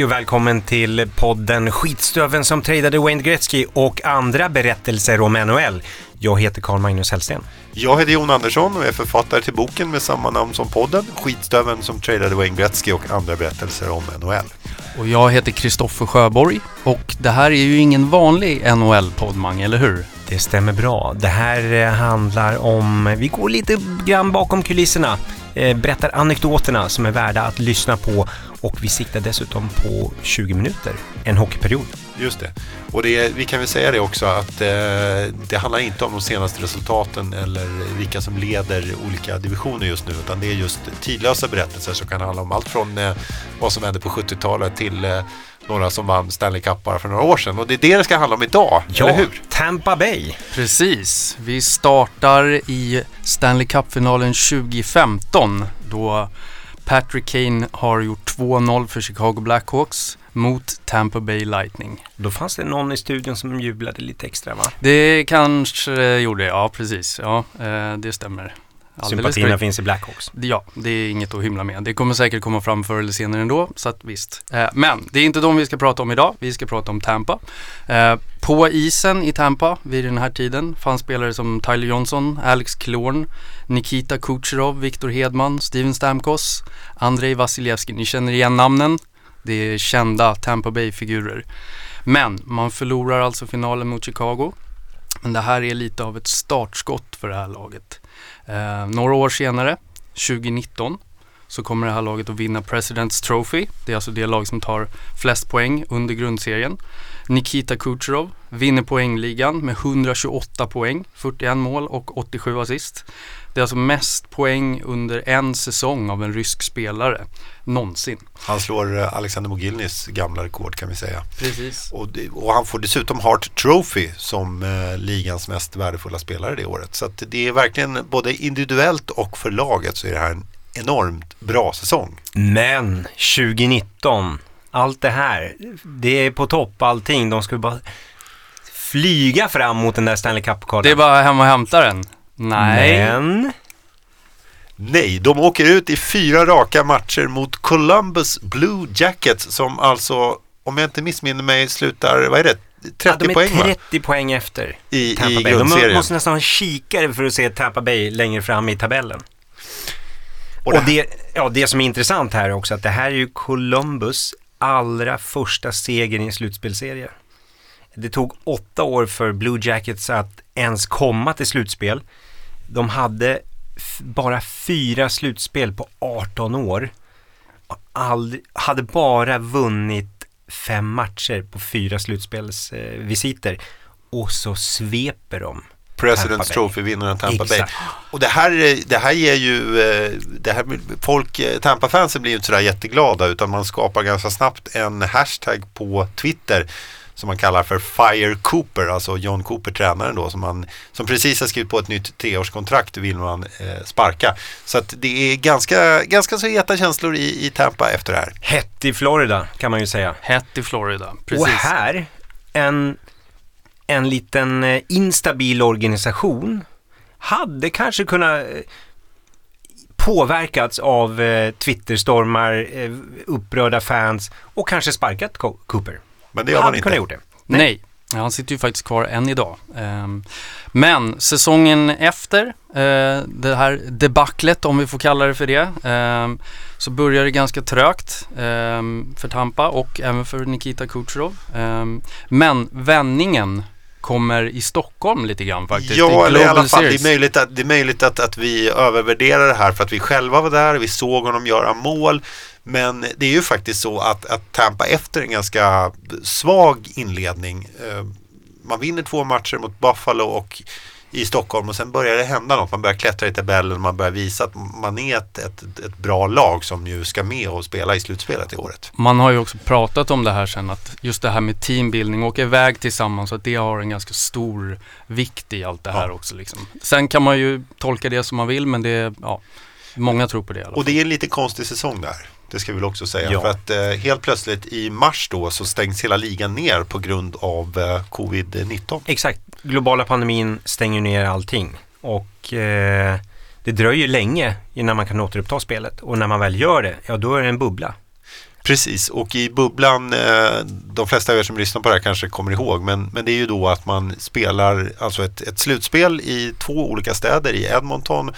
Hej och välkommen till podden Skitstöven som tradade Wayne Gretzky och andra berättelser om NHL. Jag heter Carl Magnus Hellsten. Jag heter Jon Andersson och är författare till boken med samma namn som podden Skitstöven som tradade Wayne Gretzky och andra berättelser om NHL. Och jag heter Kristoffer Sjöborg och det här är ju ingen vanlig NHL-poddmang, eller hur? Det stämmer bra. Det här eh, handlar om, vi går lite grann bakom kulisserna, eh, berättar anekdoterna som är värda att lyssna på och vi siktar dessutom på 20 minuter, en hockeyperiod. Just det. Och det, vi kan väl säga det också att eh, det handlar inte om de senaste resultaten eller vilka som leder olika divisioner just nu utan det är just tidlösa berättelser som kan handla om allt från eh, vad som hände på 70-talet till eh, några som vann Stanley Cup bara för några år sedan. Och det är det det ska handla om idag, Ja, eller hur? Tampa Bay. Precis. Vi startar i Stanley Cup-finalen 2015 då Patrick Kane har gjort 2-0 för Chicago Blackhawks mot Tampa Bay Lightning. Då fanns det någon i studion som jublade lite extra va? Det kanske gjorde, ja precis. Ja, eh, det stämmer. Alldeles Sympatierna finns i Blackhawks. Ja, det är inget att hymla med. Det kommer säkert komma fram förr eller senare ändå, så att visst. Eh, men det är inte de vi ska prata om idag. Vi ska prata om Tampa. Eh, på isen i Tampa vid den här tiden fanns spelare som Tyler Johnson, Alex Killorn, Nikita Kucherov, Viktor Hedman, Steven Stamkos, Andrei Vasilevski. Ni känner igen namnen. Det är kända Tampa Bay-figurer. Men man förlorar alltså finalen mot Chicago. Men det här är lite av ett startskott för det här laget. Eh, några år senare, 2019, så kommer det här laget att vinna President's Trophy. Det är alltså det lag som tar flest poäng under grundserien. Nikita Kucherov vinner poängligan med 128 poäng, 41 mål och 87 assist. Det är alltså mest poäng under en säsong av en rysk spelare någonsin. Han slår eh, Alexander Mogilnys gamla rekord kan vi säga. Precis. Och, det, och han får dessutom Hart Trophy som eh, ligans mest värdefulla spelare det året. Så att det är verkligen både individuellt och för laget så är det här en enormt bra säsong. Men 2019, allt det här, det är på topp allting. De skulle bara flyga fram mot den där Stanley Cup-pokalen. Det är bara hem och hämta den. Nej. Men, Nej, de åker ut i fyra raka matcher mot Columbus Blue Jackets som alltså, om jag inte missminner mig, slutar, vad är det, 30 ja, de är poäng va? 30 poäng efter I, Tampa i Bay. De måste nästan ha en kikare för att se Tampa Bay längre fram i tabellen. Och Och det- det, ja, det som är intressant här också, att det här är ju Columbus allra första seger i en slutspelserie. Det tog åtta år för Blue Jackets att ens komma till slutspel. De hade bara fyra slutspel på 18 år. Aldrig, hade bara vunnit fem matcher på fyra slutspelsvisiter. Eh, och så sveper de. President's. Trophy-vinnaren Tampa Bay. Och det här, eh, det här ger ju, eh, det här, folk, eh, Tampa-fansen blir ju inte sådär jätteglada utan man skapar ganska snabbt en hashtag på Twitter som man kallar för Fire Cooper, alltså John Cooper tränaren då som, man, som precis har skrivit på ett nytt treårskontrakt vill man eh, sparka. Så att det är ganska, ganska så heta känslor i, i Tampa efter det här. Hett i Florida kan man ju säga. Hett i Florida. Precis. Och här, en, en liten eh, instabil organisation hade kanske kunnat eh, påverkats av eh, Twitterstormar, eh, upprörda fans och kanske sparkat Co- Cooper. Men det gör man hade inte. kunnat gjort det. Nej. han sitter ju faktiskt kvar än idag. Ehm, men säsongen efter det här debaclet, om vi får kalla det för det, ehm, så börjar det ganska trögt ehm, för Tampa och även för Nikita Kucherov. Men vändningen kommer i Stockholm lite grann faktiskt. Ja, eller i alla fall, det är möjligt, att, det är möjligt att, att vi övervärderar det här för att vi själva var där, vi såg honom göra mål. Men det är ju faktiskt så att, att Tampa efter en ganska svag inledning, eh, man vinner två matcher mot Buffalo och i Stockholm och sen börjar det hända något. Man börjar klättra i tabellen, man börjar visa att man är ett, ett, ett bra lag som ju ska med och spela i slutspelet i året. Man har ju också pratat om det här sen att just det här med teambuilding, åka iväg tillsammans, att det har en ganska stor vikt i allt det här Ja. också. Liksom. Sen kan man ju tolka det som man vill men det, ja, många tror på det i alla fall. Och det är en lite konstig säsong där. Det ska vi väl också säga. Ja. För att eh, helt plötsligt i mars då så stängs hela ligan ner på grund av eh, covid-19. Exakt, globala pandemin stänger ner allting och eh, det dröjer länge innan man kan återuppta spelet och när man väl gör det, ja då är det en bubbla. Precis, och i bubblan, eh, de flesta av er som lyssnar på det här kanske kommer ihåg, men, men det är ju då att man spelar alltså ett, ett slutspel i två olika städer, i Edmonton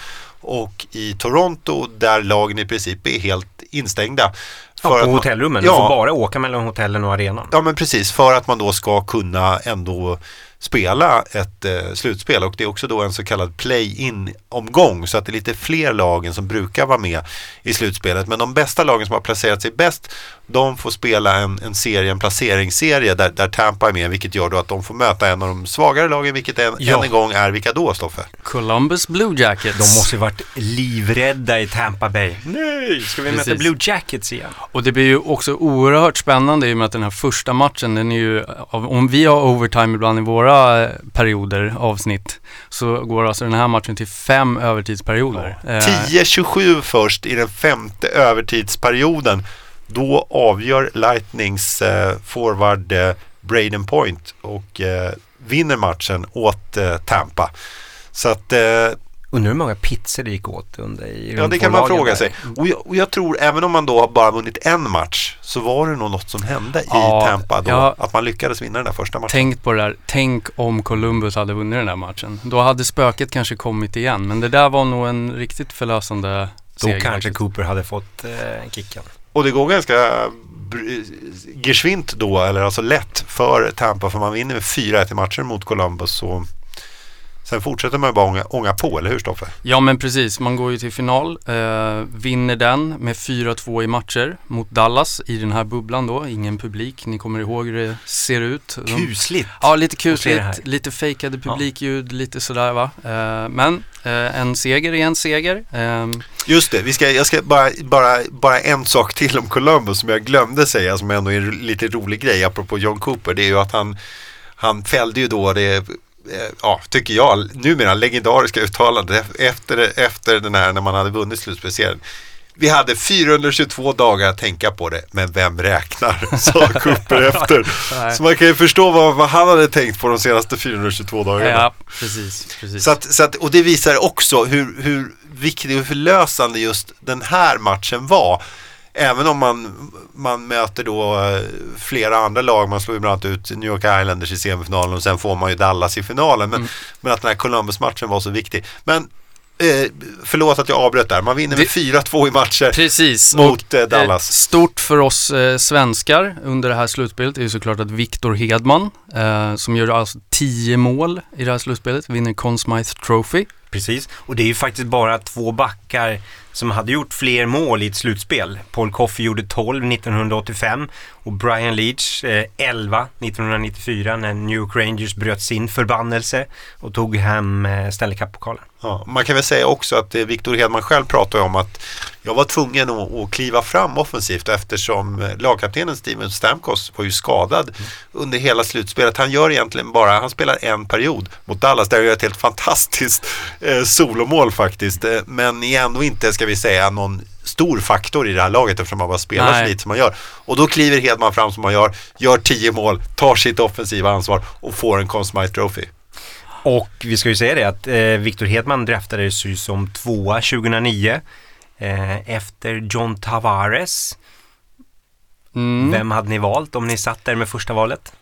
och i Toronto, där lagen i princip är helt instängda. Ja, För på att man- hotellrummen. Ja. Du får bara åka mellan hotellen och arenan. Ja men precis, för att man då ska kunna ändå spela ett eh, slutspel och det är också då en så kallad play-in omgång så att det är lite fler lagen som brukar vara med i slutspelet. Men de bästa lagen som har placerat sig bäst de får spela en, en serie, en placeringsserie där, där Tampa är med vilket gör då att de får möta en av de svagare lagen vilket en, Ja. än en gång är vilka då Stoffe? Columbus Blue Jackets. De måste ju varit livrädda i Tampa Bay. Nej, ska vi möta Precis. Blue Jackets igen? Och det blir ju också oerhört spännande i och med att den här första matchen, den är ju, om vi har overtime ibland i våra eh, perioder, avsnitt, så går alltså den här matchen till fem övertidsperioder. Eh, 10-27 först i den femte övertidsperioden. Då avgör Lightnings eh, forward eh, Braden Point och eh, vinner matchen åt eh, Tampa. Så att, eh, Undrar hur många pizzor det gick åt under i ja de det kan man fråga där. sig. Och jag, och jag tror även om man då har bara vunnit en match så var det nog något som hände i Ja, Tampa då. ja. Att man lyckades vinna den där första matchen. Tänk på det där, tänk om Columbus hade vunnit den där matchen. Då hade spöket kanske kommit igen, men det där var nog en riktigt förlösande Då seger. kanske faktiskt. Cooper hade fått eh, kicken. Och det går ganska geschwint då, eller alltså lätt för Tampa för man vinner med 4-1 i matcher mot Columbus. Så sen fortsätter man ju bara ånga, ånga på, eller hur Stoffe? Ja men precis, man går ju till final, eh, vinner den med 4-2 i matcher mot Dallas i den här bubblan då, ingen publik, ni kommer ihåg hur det ser ut. De- Kusligt. Ja, lite kusligt, lite fejkade publikljud, lite sådär va. Eh, men eh, en seger är en seger. Eh, Just det, vi ska, jag ska bara, bara, bara en sak till om Columbus som jag glömde säga som ändå är en lite rolig grej apropå John Cooper. Det är ju att han, han fällde ju då det, ja, tycker jag, numera legendariska uttalandet efter, efter den här när man hade vunnit slutspelsserien. Vi hade 422 dagar att tänka på det, men vem räknar? Sa Cooper efter. Så man kan ju förstå vad, vad han hade tänkt på de senaste 422 dagarna. ja, precis, precis. Så att, så att, och det visar också hur, hur viktig och förlösande just den här matchen var. Även om man, man möter då eh, flera andra lag, man slår ju bland annat ut New York Islanders i semifinalen och sen får man ju Dallas i finalen. Men, men att den här Columbus-matchen var så viktig. Men eh, förlåt att jag avbröt där, man vinner med Vi- 4-2 i matcher Precis. mot och, eh, Dallas. Eh, stort för oss eh, svenskar under det här slutspelet är ju såklart att Viktor Hedman, eh, som gör alltså 10 mål i det här slutspelet, vinner Conn Smythe Trophy. Precis, och det är ju faktiskt bara två backar som hade gjort fler mål i ett slutspel. Paul Coffey gjorde 12 1985 och Brian Leach eh, 11 1994 när New York Rangers bröt sin förbannelse och tog hem eh, Stanley Cup-pokalen. Ja, man kan väl säga också att eh, Victor Hedman själv pratar om att jag var tvungen att, att kliva fram offensivt eftersom eh, lagkaptenen Steven Stamkos var ju skadad under hela slutspelet. Han gör egentligen bara, han spelar en period mot Dallas där han gör ett helt fantastiskt eh, solomål faktiskt. Eh, men ändå inte, ska vi säga, någon stor faktor i det här laget eftersom han bara spelar Nej. så lite som man gör. Och då kliver Hedman fram som han gör, gör 10 mål, tar sitt offensiva ansvar och får en Conn Smythe Trophy. Och vi ska ju säga det att eh, Victor Hedman draftades ju som tvåa 2009 eh, efter John Tavares. Mm. Vem hade ni valt om ni satt där med första valet?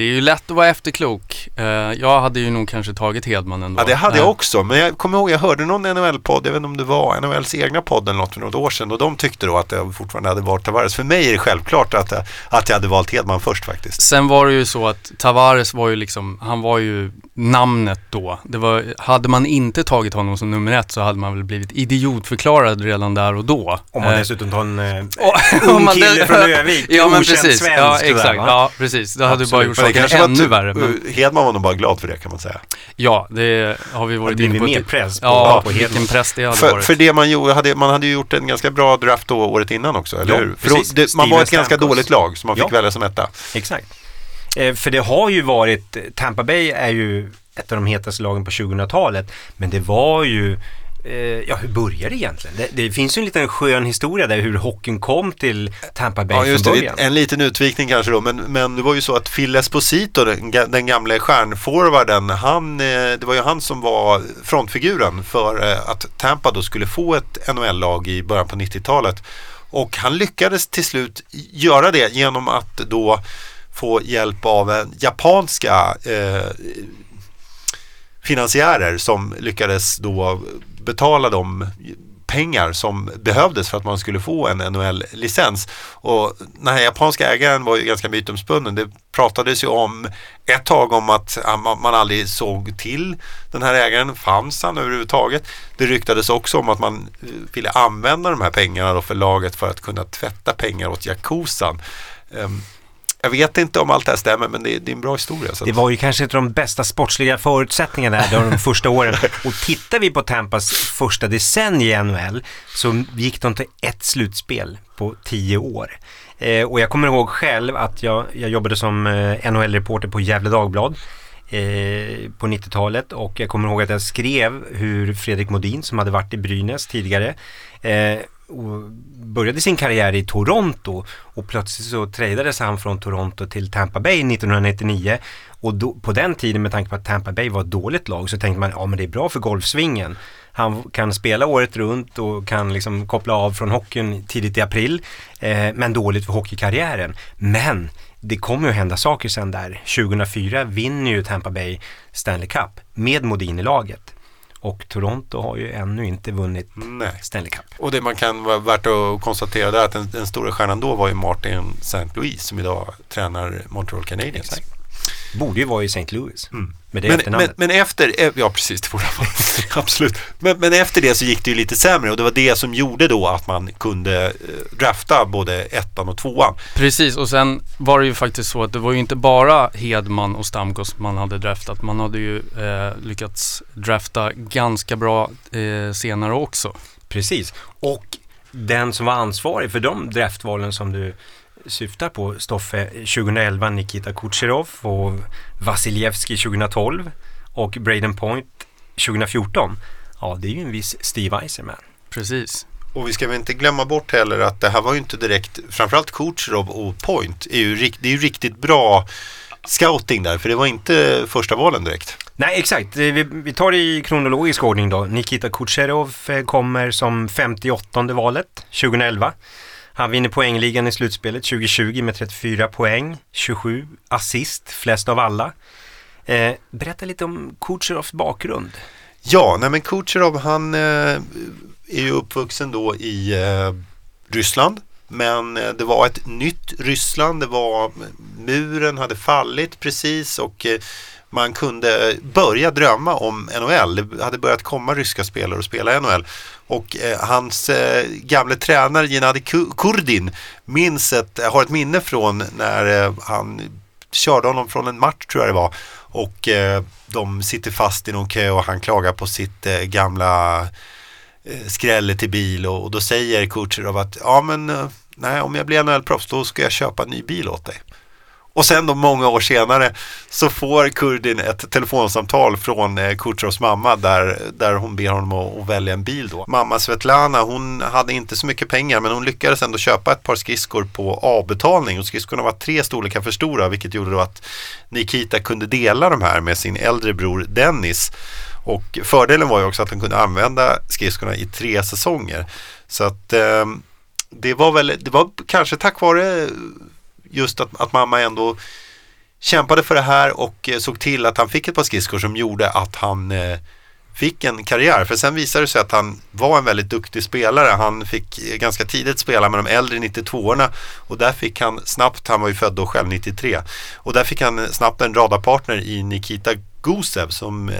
Det är ju lätt att vara efterklok. Eh, jag hade ju nog kanske tagit Hedman ändå. Ja, det hade jag Eh, också. Men jag kommer ihåg, jag hörde någon NHL-podd, jag vet inte om det var NHLs egna podd eller något för något år sedan och de tyckte då att jag fortfarande hade valt Tavares. För mig är det självklart att jag, att jag hade valt Hedman först faktiskt. Sen var det ju så att Tavares var ju liksom, han var ju namnet då. Det var, hade man inte tagit honom som nummer ett så hade man väl blivit idiotförklarad redan där och då. Om man Eh, dessutom tar en eh, ung kille från Övik, Ja men precis, svensk ja exakt, va? ja precis. Det hade ju bara gjort det var ännu tu- värre. Men, Hedman var nog bara glad för det kan man säga. ja, det har vi Det varit inne på. mer press på, Ja, på vilken press det hade För, varit. för det man gjorde, hade, man hade ju gjort en ganska bra draft då året innan också, eller Ja, hur? För då, det, man var ett ganska dåligt lag så man fick Ja. välja som etta. Exakt. Eh, för det har ju varit, Tampa Bay är ju ett av de hetaste lagen på 2000-talet. Men det var ju, eh, ja hur började det egentligen? Det, det finns ju en liten skön historia där hur hockeyn kom till Tampa Bay Ja, just från det. början. En liten utvikning kanske då, men, men det var ju så att Phil Esposito, den, ga- den gamle stjärnforwarden, han, eh, det var ju han som var frontfiguren för att Tampa då skulle få ett NHL-lag i början på 90-talet. Och han lyckades till slut göra det genom att då få hjälp av en japanska eh, finansiärer som lyckades då betala de pengar som behövdes för att man skulle få en NHL-licens. Och den här japanska ägaren var ju ganska mytomspunnen. Det pratades ju om ett tag om att man aldrig såg till den här ägaren. Fanns han överhuvudtaget? Det ryktades också om att man eh, ville använda de här pengarna för laget för att kunna tvätta pengar åt Yakuzan. Ehm, jag vet inte om allt det här stämmer men det är, det är en bra historia. det var ju kanske inte de bästa sportsliga förutsättningarna där de första åren. Och tittar vi på Tampas första decennium i NHL så gick de till ett slutspel på tio år. Eh, och jag kommer ihåg själv att jag, jag jobbade som eh, NHL-reporter på Gävle Dagblad eh, på 90-talet och jag kommer ihåg att jag skrev hur Fredrik Modin som hade varit i Brynäs tidigare eh, började sin karriär i Toronto och plötsligt så tradades han från Toronto till Tampa Bay 1999 och då, på den tiden med tanke på att Tampa Bay var ett dåligt lag så tänkte man ja men det är bra för golfsvingen. Han kan spela året runt och kan liksom koppla av från hockeyn tidigt i april eh, men dåligt för hockeykarriären. Men det kommer ju hända saker sen där. 2004 vinner ju Tampa Bay Stanley Cup med Modin i laget. Och Toronto har ju ännu inte vunnit Nej. Stanley Cup. Och det man kan vara värt att konstatera är att den, den stora stjärnan då var ju Martin St. Louis som idag tränar Montreal Canadiens. Borde ju vara i St. Louis. Mm. Men, men, men, efter, eh, ja precis det borde vara, absolut. Men, men, efter det så gick det ju lite sämre och det var det som gjorde då att man kunde eh, drafta både ettan och tvåan. Precis och sen var det ju faktiskt så att det var ju inte bara Hedman och Stamkos man hade draftat. Man hade ju eh, lyckats drafta ganska bra eh, senare också. Precis och den som var ansvarig för de draftvalen som du syftar på, Stoffe, 2011 Nikita Kucherov och Vasiljevski 2012 och Braden Point 2014. Ja, det är ju en viss Steve Eiserman. Precis. Och vi ska väl inte glömma bort heller att det här var ju inte direkt, framförallt Kucherov och Point är ju, det är ju riktigt bra scouting där, för det var inte första valen direkt. Nej, exakt. Vi, vi tar det i kronologisk ordning då. Nikita Kucherov eh, kommer som 58 valet 2011. Han vinner poängligan i slutspelet 2020 med 34 poäng, 27 assist, flest av alla. Eh, berätta lite om Kucherovs bakgrund. Ja, nej men Kucherov han eh, är ju uppvuxen då i eh, Ryssland. Men eh, det var ett nytt Ryssland, det var eh, muren hade fallit precis och eh, man kunde börja drömma om NHL. Det hade börjat komma ryska spelare och spela i NHL. Och eh, hans eh, gamle tränare Gennadij Kurdin minns ett, har ett minne från när eh, han körde honom från en match tror jag det var. Och eh, de sitter fast i någon kö och han klagar på sitt eh, gamla eh, skrälle till bil och, och då säger Kurtjerov att ja men eh, nej om jag blir NHL-proffs då ska jag köpa en ny bil åt dig. Och sen då många år senare så får Kurdin ett telefonsamtal från eh, Kutrovs mamma där, där hon ber honom att, att, välja en bil då. Mamma Svetlana hon hade inte så mycket pengar men hon lyckades ändå köpa ett par skridskor på avbetalning och skridskorna var tre storlekar för stora vilket gjorde då att Nikita kunde dela de här med sin äldre bror Dennis. Och fördelen var ju också att han kunde använda skridskorna i tre säsonger. Så att eh, det var väl, det var kanske tack vare just att, att mamma ändå kämpade för det här och eh, såg till att han fick ett par skridskor som gjorde att han eh, fick en karriär. För sen visade det sig att han var en väldigt duktig spelare. Han fick eh, ganska tidigt spela med de äldre 92orna och där fick han snabbt, han var ju född då själv 93, och där fick han snabbt en radarpartner i Nikita Gusev som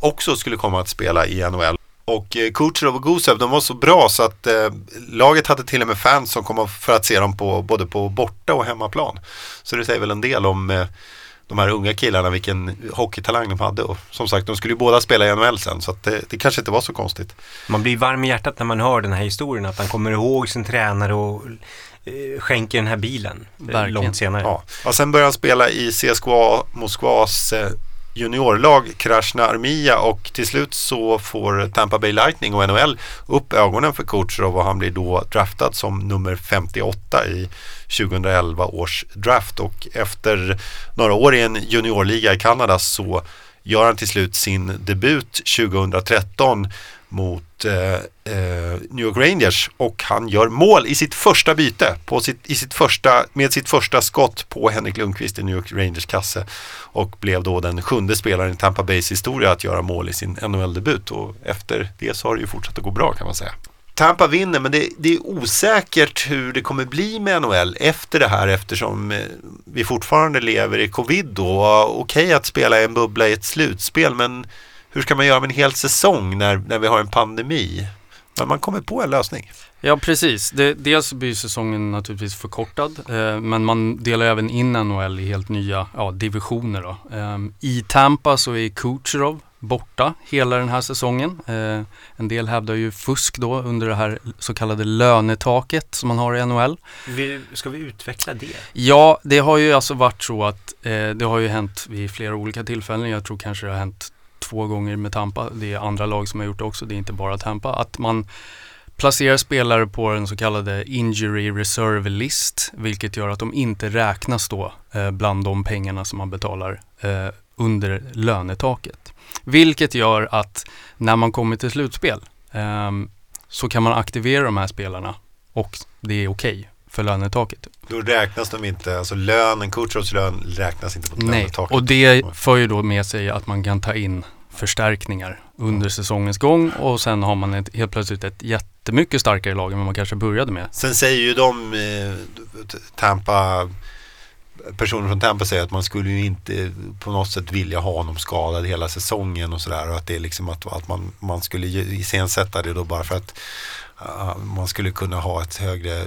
också skulle komma att spela i NHL. Och eh, Kucherov och Gusev de var så bra så att eh, laget hade till och med fans som kom för att se dem på, både på borta och hemmaplan. Så det säger väl en del om eh, de här unga killarna vilken hockeytalang de hade. Och som sagt, de skulle ju båda spela i NHL sen så att det, det kanske inte var så konstigt. Man blir varm i hjärtat när man hör den här historien, att han kommer ihåg sin tränare och eh, skänker den här bilen eh, Verkligen. långt senare. Ja. Och sen började han spela i CSKA Moskvas eh, juniorlag, Krasna Armia och till slut så får Tampa Bay Lightning och NHL upp ögonen för Kucherov och han blir då draftad som nummer 58 i 2011 års draft. Och efter några år i en juniorliga i Kanada så gör han till slut sin debut 2013 mot eh, eh, New York Rangers och han gör mål i sitt första byte på sitt, i sitt första, med sitt första skott på Henrik Lundqvist i New York Rangers kasse och blev då den sjunde spelaren i Tampa Bays historia att göra mål i sin NHL-debut och efter det så har det ju fortsatt att gå bra kan man säga. Tampa vinner men det, det, är osäkert hur det kommer bli med NHL efter det här eftersom eh, vi fortfarande lever i covid då. Okej att spela i en bubbla i ett slutspel men hur ska man göra med en hel säsong när, när vi har en pandemi? Men man kommer på en lösning. Ja precis. Det, dels blir säsongen naturligtvis förkortad eh, men man delar även in NHL i helt nya ja, divisioner. Då. Eh, I Tampa så är Kucherov borta hela den här säsongen. Eh, en del hävdar ju fusk då under det här så kallade lönetaket som man har i NHL. Vi, ska vi utveckla det? Ja, det har ju alltså varit så att eh, det har ju hänt vid flera olika tillfällen. Jag tror kanske det har hänt två gånger med Tampa. Det är andra lag som har gjort det också. Det är inte bara Tampa. Att man placerar spelare på den så kallade injury reserve list, vilket gör att de inte räknas då eh, bland de pengarna som man betalar eh, under lönetaket. Vilket gör att när man kommer till slutspel eh, så kan man aktivera de här spelarna och det är okej okay för lönetaket. Då räknas de inte, alltså lönen, Kutrovs lön räknas inte på Nej, lönetaket. och det för ju då med sig att man kan ta in förstärkningar under säsongens gång och sen har man ett, helt plötsligt ett jättemycket starkare lag än vad man kanske började med. Sen säger ju de, eh, Tampa, personer från Tampa säger att man skulle ju inte på något sätt vilja ha honom skadad hela säsongen och sådär och att det är liksom att, att man, man skulle iscensätta det då bara för att man skulle kunna ha ett högre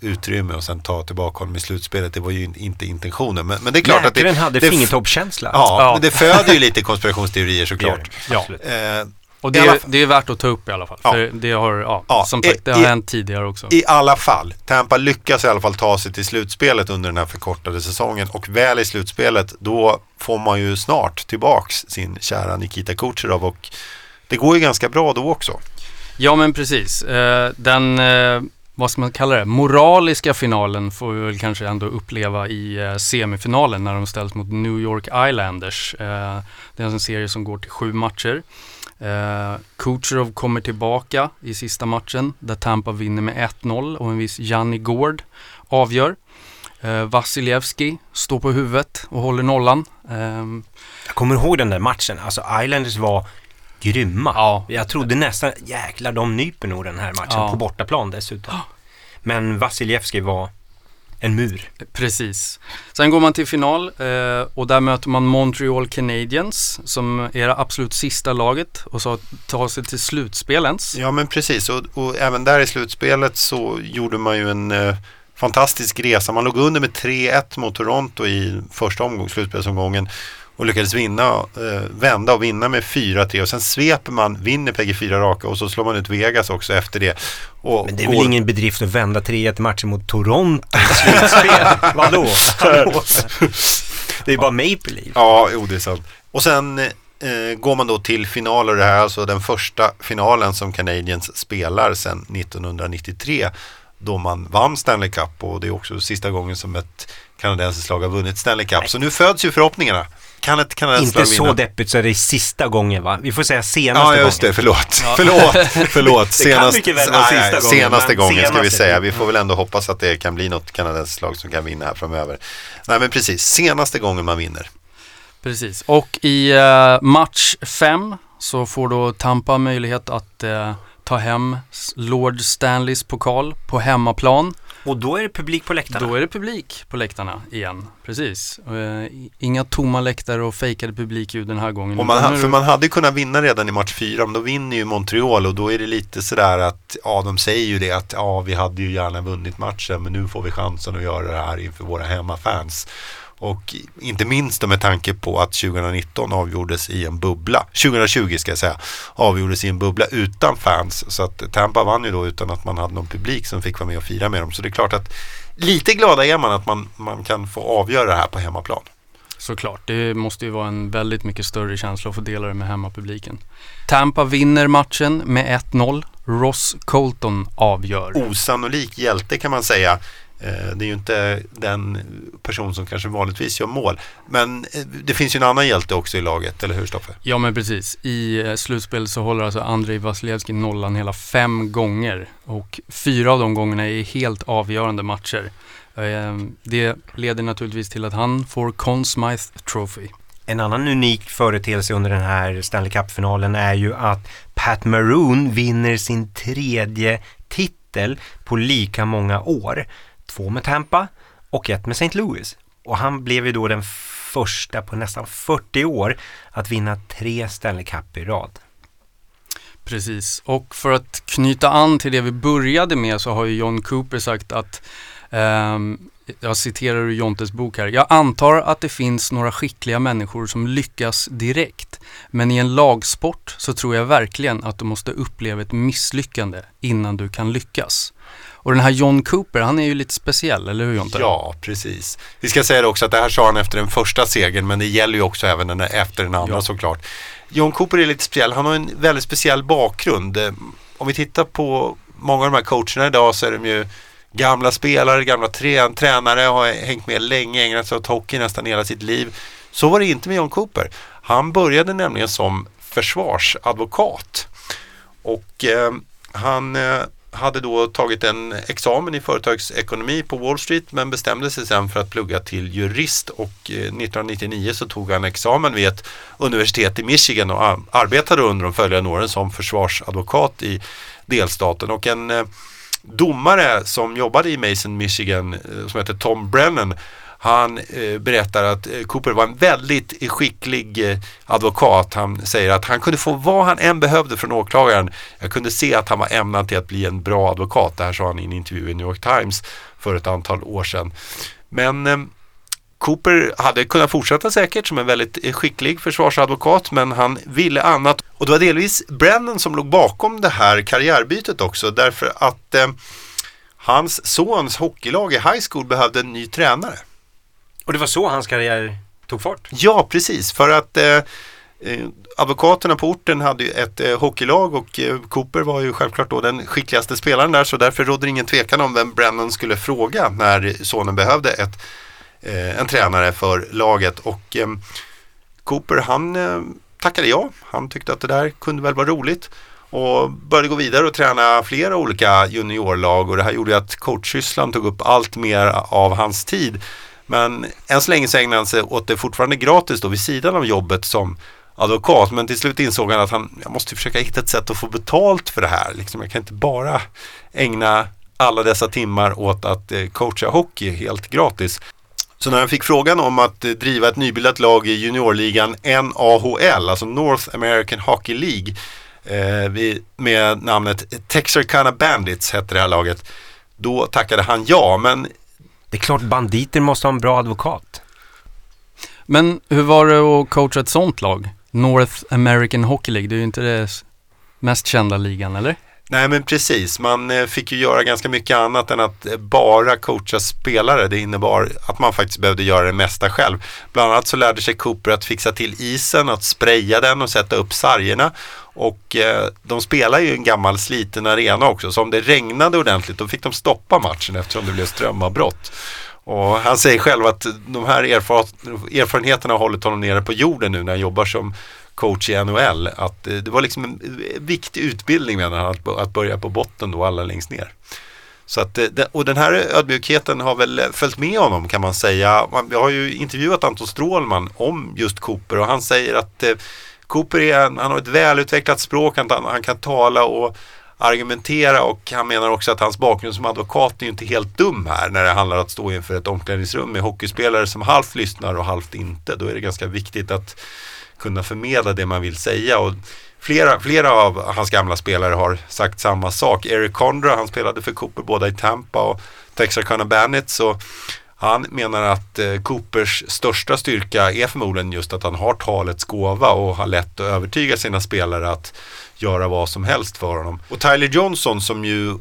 utrymme och sen ta tillbaka honom i slutspelet. Det var ju inte intentionen. Men, men det är klart Läkaren att det... hade det, fingertoppskänsla. Ja, ja, men det föder ju lite konspirationsteorier såklart. Ja. Eh, och det är, det är värt att ta upp i alla fall. Ja. För det har, ja, ja som sagt, det har i, hänt tidigare också. I alla fall. Tampa lyckas i alla fall ta sig till slutspelet under den här förkortade säsongen. Och väl i slutspelet, då får man ju snart tillbaks sin kära Nikita Kucherov. Och det går ju ganska bra då också. Ja men precis. Eh, den, eh, vad ska man kalla det, moraliska finalen får vi väl kanske ändå uppleva i eh, semifinalen när de ställs mot New York Islanders. Det är en serie som går till sju matcher. Kucherov kommer tillbaka i sista matchen där Tampa vinner med 1-0 och en viss Janni Gård avgör. Vasilevski står på huvudet och håller nollan. Jag kommer ihåg den där matchen. Alltså Islanders var grymma. Ja. Jag trodde nästan, jäklar de nyper nog den här matchen ja. på bortaplan dessutom. Men Vasilevski var en mur. Precis. Sen går man till final eh, och där möter man Montreal Canadiens som är det absolut sista laget och så tar sig till slutspelens. Ja men precis och, och, även där i slutspelet så gjorde man ju en eh, fantastisk resa. Man låg under med 3-1 mot Toronto i första omgång, slutspelsomgången och lyckades vinna, eh, vända och vinna med 4-3 och sen sveper man, vinner PG 4 raka och så slår man ut Vegas också efter det. Och Men det är går... väl ingen bedrift att vända 3-1 matcher mot Toronto i slutspel? Vadå? det är bara Maple Leaf. Ja, jo det är sant. Och sen eh, går man då till final och det här är alltså den första finalen som Canadiens spelar sedan 1993 då man vann Stanley Cup och det är också sista gången som ett kanadensiskt lag har vunnit Stanley Cup. Så nu föds ju förhoppningarna. Kan ett vinna? Inte så deppigt så är det sista gången va? Vi får säga senaste gången. Ja just det, förlåt. Ja. Förlåt, förlåt. Senast, det kan mycket väl vara sista gången. Senaste gången senaste ska vi säga. Vi får väl ändå hoppas att det kan bli något kanadensiskt lag som kan vinna här framöver. Nej men precis, senaste gången man vinner. Precis, och i uh, match 5 så får då Tampa möjlighet att uh, ta hem Lord Stanleys pokal på hemmaplan. Och då är det publik på läktarna? Då är det publik på läktarna igen, precis. Uh, inga tomma läktare och fejkade publikljud den här gången. Och man, för man hade kunnat vinna redan i match fyra, men då vinner ju Montreal och då är det lite sådär att, ja de säger ju det att ja vi hade ju gärna vunnit matchen men nu får vi chansen att göra det här inför våra hemmafans. Och inte minst med tanke på att 2019 avgjordes i en bubbla, 2020 ska jag säga, avgjordes i en bubbla utan fans. Så att Tampa vann ju då utan att man hade någon publik som fick vara med och fira med dem. Så det är klart att lite glada är man att man, man kan få avgöra det här på hemmaplan. Såklart, det måste ju vara en väldigt mycket större känsla att få dela det med hemmapubliken. Tampa vinner matchen med 1-0. Ross Colton avgör. Osannolik hjälte kan man säga det är ju inte den person som kanske vanligtvis gör mål. Men eh, det finns ju en annan hjälte också i laget, eller hur Stoffe? Ja men precis. I eh, slutspel så håller alltså Andrei Vasilevski nollan hela fem gånger. Och fyra av de gångerna är helt avgörande matcher. Det leder naturligtvis till att han får Conn Smythe Trophy. En annan unik företeelse under den här Stanley Cup-finalen är ju att Pat Maroon vinner sin tredje titel på lika många år. Två med Tampa och ett med St. Louis. Och han blev ju då den första på nästan 40 år att vinna tre Stanley Cup i rad. Precis, och för att knyta an till det vi började med så har ju John Cooper sagt att um, jag citerar ur Jontes bok här. Jag antar att det finns några skickliga människor som lyckas direkt. Men i en lagsport så tror jag verkligen att du måste uppleva ett misslyckande innan du kan lyckas. Och den här John Cooper, han är ju lite speciell, eller hur Jonte? Ja, precis. Vi ska säga det också att det här sa han efter den första segern, men det gäller ju också även den efter den andra ja. såklart. John Cooper är lite speciell, han har en väldigt speciell bakgrund. Om vi tittar på många av de här coacherna idag så är de ju gamla spelare, gamla trän tränare, har hängt med länge, ägnat sig åt hockey nästan hela sitt liv. Så var det inte med John Cooper. Han började nämligen som försvarsadvokat. Och eh, han eh, hade då tagit en examen i företagsekonomi på Wall Street men bestämde sig sen för att plugga till jurist. Och eh, 1999 så tog han examen vid ett universitet i Michigan och arbetade under de följande åren som försvarsadvokat i delstaten. Och en eh, domare som jobbade i Mason, Michigan eh, som heter Tom Brennan han eh, berättar att eh, Cooper var en väldigt skicklig eh, advokat. Han säger att han kunde få vad han än behövde från åklagaren. Jag kunde se att han var ämnad till att bli en bra advokat. Det här sa han i en intervju i New York Times för ett antal år sedan. Men eh, Cooper hade kunnat fortsätta säkert som en väldigt eh, skicklig försvarsadvokat men han ville annat. Och det var delvis Brennan som låg bakom det här karriärbytet också därför att eh, hans sons hockeylag i high school behövde en ny tränare. Och det var så hans karriär tog fart? Ja, precis. För att eh, eh, advokaterna på orten hade ju ett eh, hockeylag och eh, Cooper var ju självklart då den skickligaste spelaren där så därför rådde det ingen tvekan om vem Brennan skulle fråga när sonen behövde ett, eh, en tränare för laget. Och eh, Cooper han eh, tackade ja. Han tyckte att det där kunde väl vara roligt och började gå vidare och träna flera olika juniorlag och det här gjorde att coachsysslan tog upp allt mer av hans tid. Men än så länge så ägnade han sig åt det fortfarande gratis då vid sidan av jobbet som advokat. Men till slut insåg han att han jag måste försöka hitta ett sätt att få betalt för det här. Liksom, jag kan inte bara ägna alla dessa timmar åt att eh, coacha hockey helt gratis. Så när han fick frågan om att eh, driva ett nybildat lag i juniorligan NAHL, alltså North American Hockey League, eh, med namnet Texarkana Bandits hette det här laget. Då tackade han ja, men det är klart banditer måste ha en bra advokat. Men hur var det att coacha ett sånt lag? North American Hockey League, det är ju inte det mest kända ligan, eller? Nej men precis, man eh, fick ju göra ganska mycket annat än att eh, bara coacha spelare. Det innebar att man faktiskt behövde göra det mesta själv. Bland annat så lärde sig Cooper att fixa till isen, att spraya den och sätta upp sargerna. Och eh, de spelar ju en gammal sliten arena också så om det regnade ordentligt då fick de stoppa matchen eftersom det blev strömavbrott. Och han säger själv att de här erfar erfarenheterna har hållit honom nere på jorden nu när han jobbar som coach i NHL. Att eh, det var liksom en eh, viktig utbildning menar han, att, att börja på botten då, alla längst ner. Så att, eh, och den här ödmjukheten har väl följt med honom kan man säga. Vi har ju intervjuat Anton Strålman om just Cooper och han säger att Cooper är en, han har ett välutvecklat språk, han, han kan tala och argumentera och han menar också att hans bakgrund som advokat är ju inte helt dum här när det handlar om att stå inför ett omklädningsrum med hockeyspelare som halvt lyssnar och halvt inte. Då är det ganska viktigt att kunna förmedla det man vill säga. Och flera, flera av hans gamla spelare har sagt samma sak. Eric Condra, han spelade för Cooper båda i Tampa och Texarkana Bandits. Så han menar att eh, Coopers största styrka är förmodligen just att han har talets gåva och har lätt att övertyga sina spelare att göra vad som helst för honom. Och Tyler Johnson som ju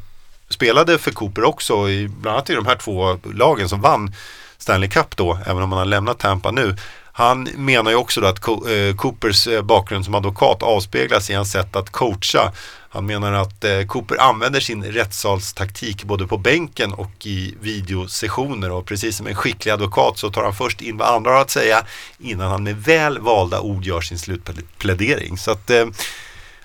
spelade för Cooper också, i, bland annat i de här två lagen som vann Stanley Cup då, även om han har lämnat Tampa nu. Han menar ju också då att eh, Coopers eh, bakgrund som advokat avspeglas i hans sätt att coacha. Han menar att eh, Cooper använder sin rättssalstaktik både på bänken och i videosessioner och precis som en skicklig advokat så tar han först in vad andra har att säga innan han med väl valda ord gör sin slutplädering. Så att eh,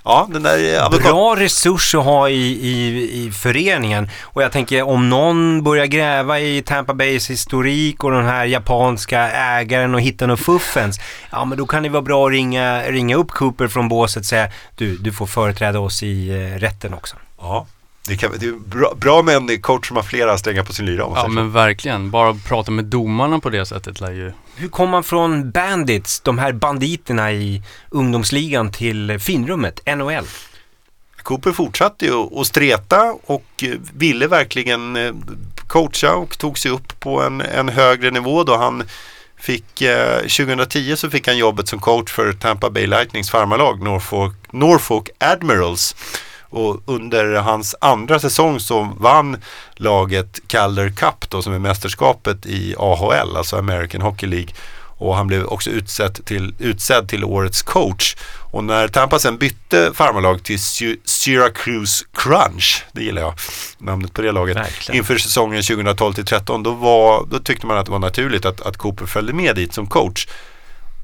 Ja, den där advokat... Bra resurs att ha i, i, i föreningen. Och jag tänker om någon börjar gräva i Tampa Bays historik och den här japanska ägaren och hittar något fuffens. Ja, men då kan det vara bra att ringa, ringa upp Cooper från båset och säga du, du får företräda oss i eh, rätten också. Ja, det, kan, det är bra, bra med en coach som har flera strängar på sin lyra. Ja men verkligen, bara prata med domarna på det sättet lär ju... Hur kom man från Bandits, de här banditerna i ungdomsligan till finrummet, NHL? Cooper fortsatte ju att streta och eh, ville verkligen eh, coacha och tog sig upp på en, en högre nivå då han fick, eh, 2010 så fick han jobbet som coach för Tampa Bay Lightnings farmarlag Norfolk, Norfolk Admirals. Och under hans andra säsong så vann laget Calder Cup då, som är mästerskapet i AHL, alltså American Hockey League. Och han blev också utsedd till, utsedd till årets coach. Och när Tampa sen bytte farmarlag till Syracuse Crunch, det gillar jag, namnet på det laget, Verkligen. inför säsongen 2012 till 13 då, då tyckte man att det var naturligt att, att Cooper följde med dit som coach.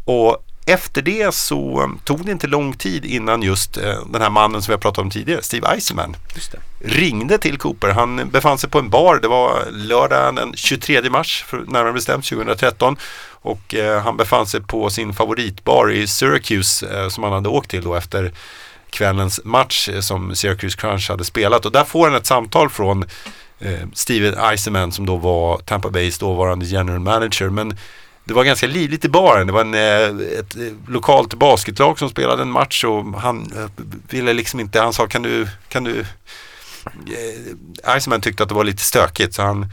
Och efter det så um, tog det inte lång tid innan just eh, den här mannen som vi har pratat om tidigare, Steve Eisenman, ringde till Cooper. Han befann sig på en bar, det var lördagen den 23 mars, närmare bestämt 2013. Och eh, han befann sig på sin favoritbar i Syracuse eh, som han hade åkt till då efter kvällens match som Syracuse Crunch hade spelat. Och där får han ett samtal från Steven Eisenman som då var Tampa Bays dåvarande general manager. Men det var ganska livligt i baren. Det var en, eh, ett eh, lokalt basketlag som spelade en match och han eh, ville liksom inte, han sa kan du, kan du Iceman tyckte att det var lite stökigt så han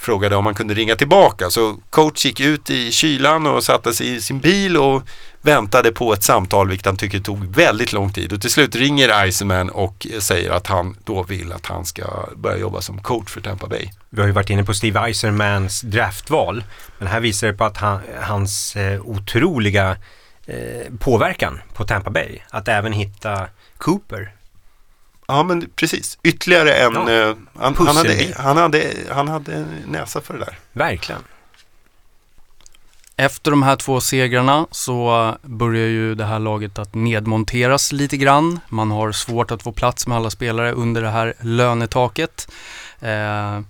frågade om han kunde ringa tillbaka. Så coach gick ut i kylan och satte sig i sin bil och väntade på ett samtal vilket han tycker tog väldigt lång tid. Och till slut ringer Iceman och säger att han då vill att han ska börja jobba som coach för Tampa Bay. Vi har ju varit inne på Steve Eisermans draftval. Men här visar det på att han, hans eh, otroliga eh, påverkan på Tampa Bay. Att även hitta Cooper Ja men precis, ytterligare en, ja, eh, han, han, hade, han, hade, han hade näsa för det där. Verkligen. Efter de här två segrarna så börjar ju det här laget att nedmonteras lite grann. Man har svårt att få plats med alla spelare under det här lönetaket. Eh,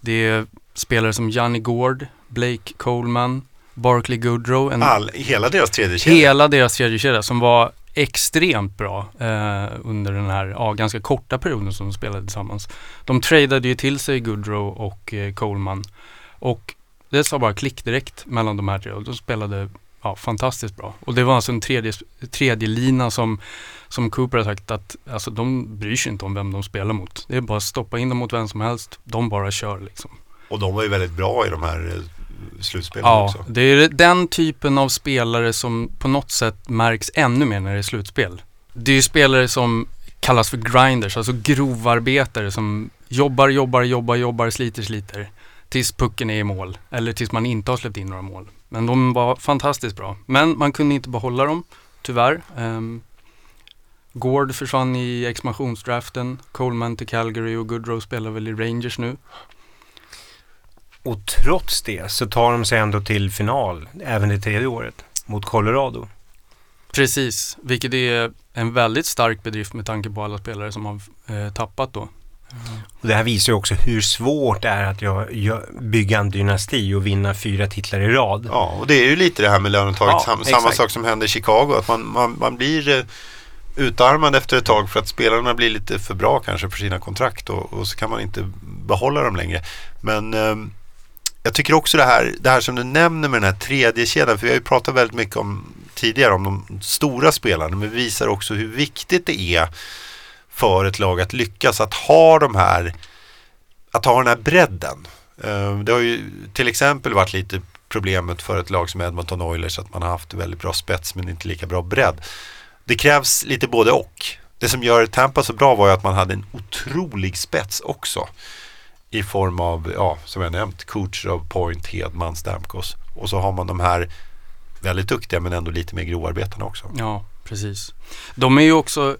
det är spelare som Johnny Gord, Blake Coleman, Barkley Goodrow. En, All, hela deras tredje kedja? Hela deras tredje kedja som var extremt bra eh, under den här ja, ganska korta perioden som de spelade tillsammans. De tradeade ju till sig Goodrow och eh, Coleman och det sa bara klick direkt mellan de här tre och de spelade ja, fantastiskt bra. Och det var alltså en tredje, tredje lina som, som Cooper har sagt att alltså, de bryr sig inte om vem de spelar mot. Det är bara att stoppa in dem mot vem som helst, de bara kör liksom. Och de var ju väldigt bra i de här eh, slutspelen ja, också. Ja, det är den typen av spelare som på något sätt märks ännu mer när det är slutspel. Det är ju spelare som kallas för grinders, alltså grovarbetare som jobbar, jobbar, jobbar, jobbar, sliter, sliter tills pucken är i mål eller tills man inte har släppt in några mål. Men de var fantastiskt bra. Men man kunde inte behålla dem, tyvärr. Um, Gord försvann i expansionsdraften, Coleman till Calgary och Goodrow spelar väl i Rangers nu. Och trots det så tar de sig ändå till final, även det tredje året, mot Colorado. Precis, vilket är en väldigt stark bedrift med tanke på alla spelare som har eh, tappat då. Och det här visar ju också hur svårt det är att jag, jag bygga en dynasti och vinna fyra titlar i rad. Ja, och det är ju lite det här med lönetaget. Ja, Sam, samma sak som hände i Chicago. Att man, man, man blir eh, utarmad efter ett tag för att spelarna blir lite för bra kanske för sina kontrakt och, och så kan man inte behålla dem längre. Men eh, jag tycker också det här, det här som du nämner med den här tredje kedjan för vi har ju pratat väldigt mycket om tidigare om de stora spelarna men vi visar också hur viktigt det är för ett lag att lyckas att ha de här att ha den här bredden. Eh, det har ju till exempel varit lite problemet för ett lag som Edmonton Oilers att man har haft väldigt bra spets men inte lika bra bredd. Det krävs lite både och. Det som gör Tampa så bra var ju att man hade en otrolig spets också. I form av, ja, som jag nämnt, coacher av Point, Hedman, Stamkos. Och så har man de här väldigt duktiga men ändå lite mer grovarbetande också. Ja, precis. De är ju också,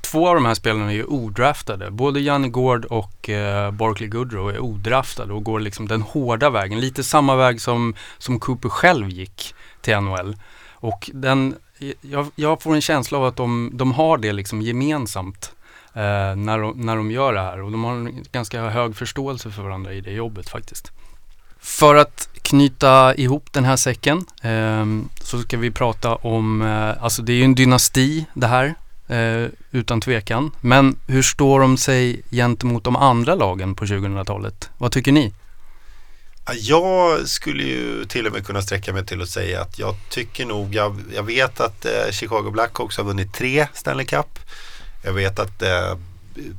två av de här spelarna är ju odraftade. Både Janne Gård och eh, Barkley Goodrow är odraftade och går liksom den hårda vägen. Lite samma väg som, som Cooper själv gick till NHL. Och den, jag, jag får en känsla av att de, de har det liksom gemensamt eh, när, de, när de gör det här. Och de har en ganska hög förståelse för varandra i det jobbet faktiskt. För att knyta ihop den här säcken eh, så ska vi prata om, eh, alltså det är ju en dynasti det här, eh, utan tvekan. Men hur står de sig gentemot de andra lagen på 2000-talet? Vad tycker ni? Jag skulle ju till och med kunna sträcka mig till att säga att jag tycker nog, jag, jag vet att eh, Chicago Blackhawks har vunnit tre Stanley Cup. Jag vet att eh,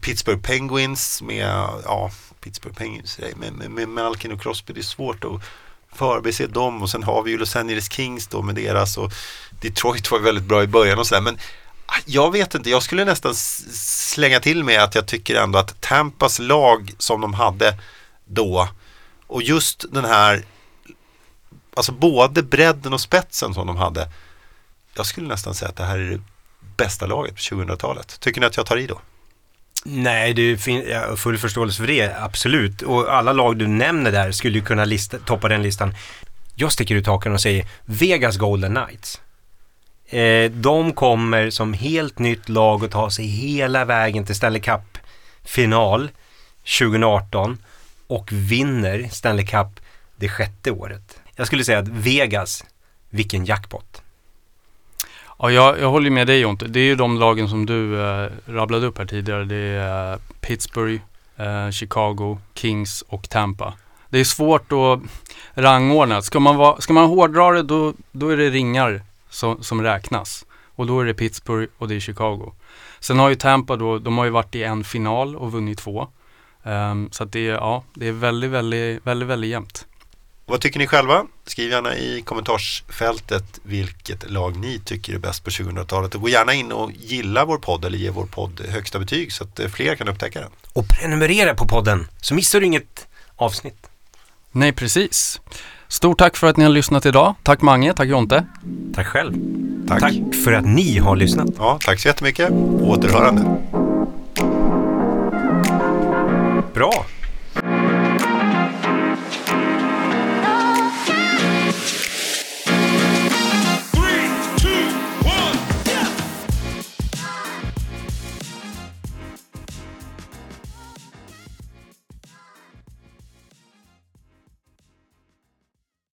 Pittsburgh Penguins med, ja, Pittsburgh Penguins med, med, med Malkin och Crosby, det är svårt att förbise dem och sen har vi ju Los Angeles Kings då med deras och Detroit var väldigt bra i början och sådär men ah, jag vet inte, jag skulle nästan slänga till med att jag tycker ändå att Tampas lag som de hade då och just den här, alltså både bredden och spetsen som de hade. Jag skulle nästan säga att det här är det bästa laget på 2000-talet. Tycker ni att jag tar i då? Nej, det finns full förståelse för det, absolut. Och alla lag du nämner där skulle ju kunna lista, toppa den listan. Jag sticker ut hakan och säger Vegas Golden Knights. Eh, de kommer som helt nytt lag att ta sig hela vägen till Stanley Cup-final 2018 och vinner Stanley Cup det sjätte året. Jag skulle säga att Vegas, vilken jackpot. Ja, jag, jag håller med dig Jonte. Det är ju de lagen som du eh, rabblade upp här tidigare. Det är eh, Pittsburgh, eh, Chicago, Kings och Tampa. Det är svårt att rangordna. Ska man, va, ska man hårdra det då, då är det ringar som, som räknas. Och då är det Pittsburgh och det är Chicago. Sen har ju Tampa då, de har ju varit i en final och vunnit två. Um, så att det, är, ja, det är väldigt, väldigt, väldigt, väldigt jämnt. Vad tycker ni själva? Skriv gärna i kommentarsfältet vilket lag ni tycker är bäst på 2000-talet och gå gärna in och gilla vår podd eller ge vår podd högsta betyg så att eh, fler kan upptäcka den. Och prenumerera på podden så missar du inget avsnitt. Nej, precis. Stort tack för att ni har lyssnat idag. Tack Mange, tack Jonte. Tack själv. Tack. Tack för att ni har lyssnat. Ja, tack så jättemycket. Återhörande. Bra.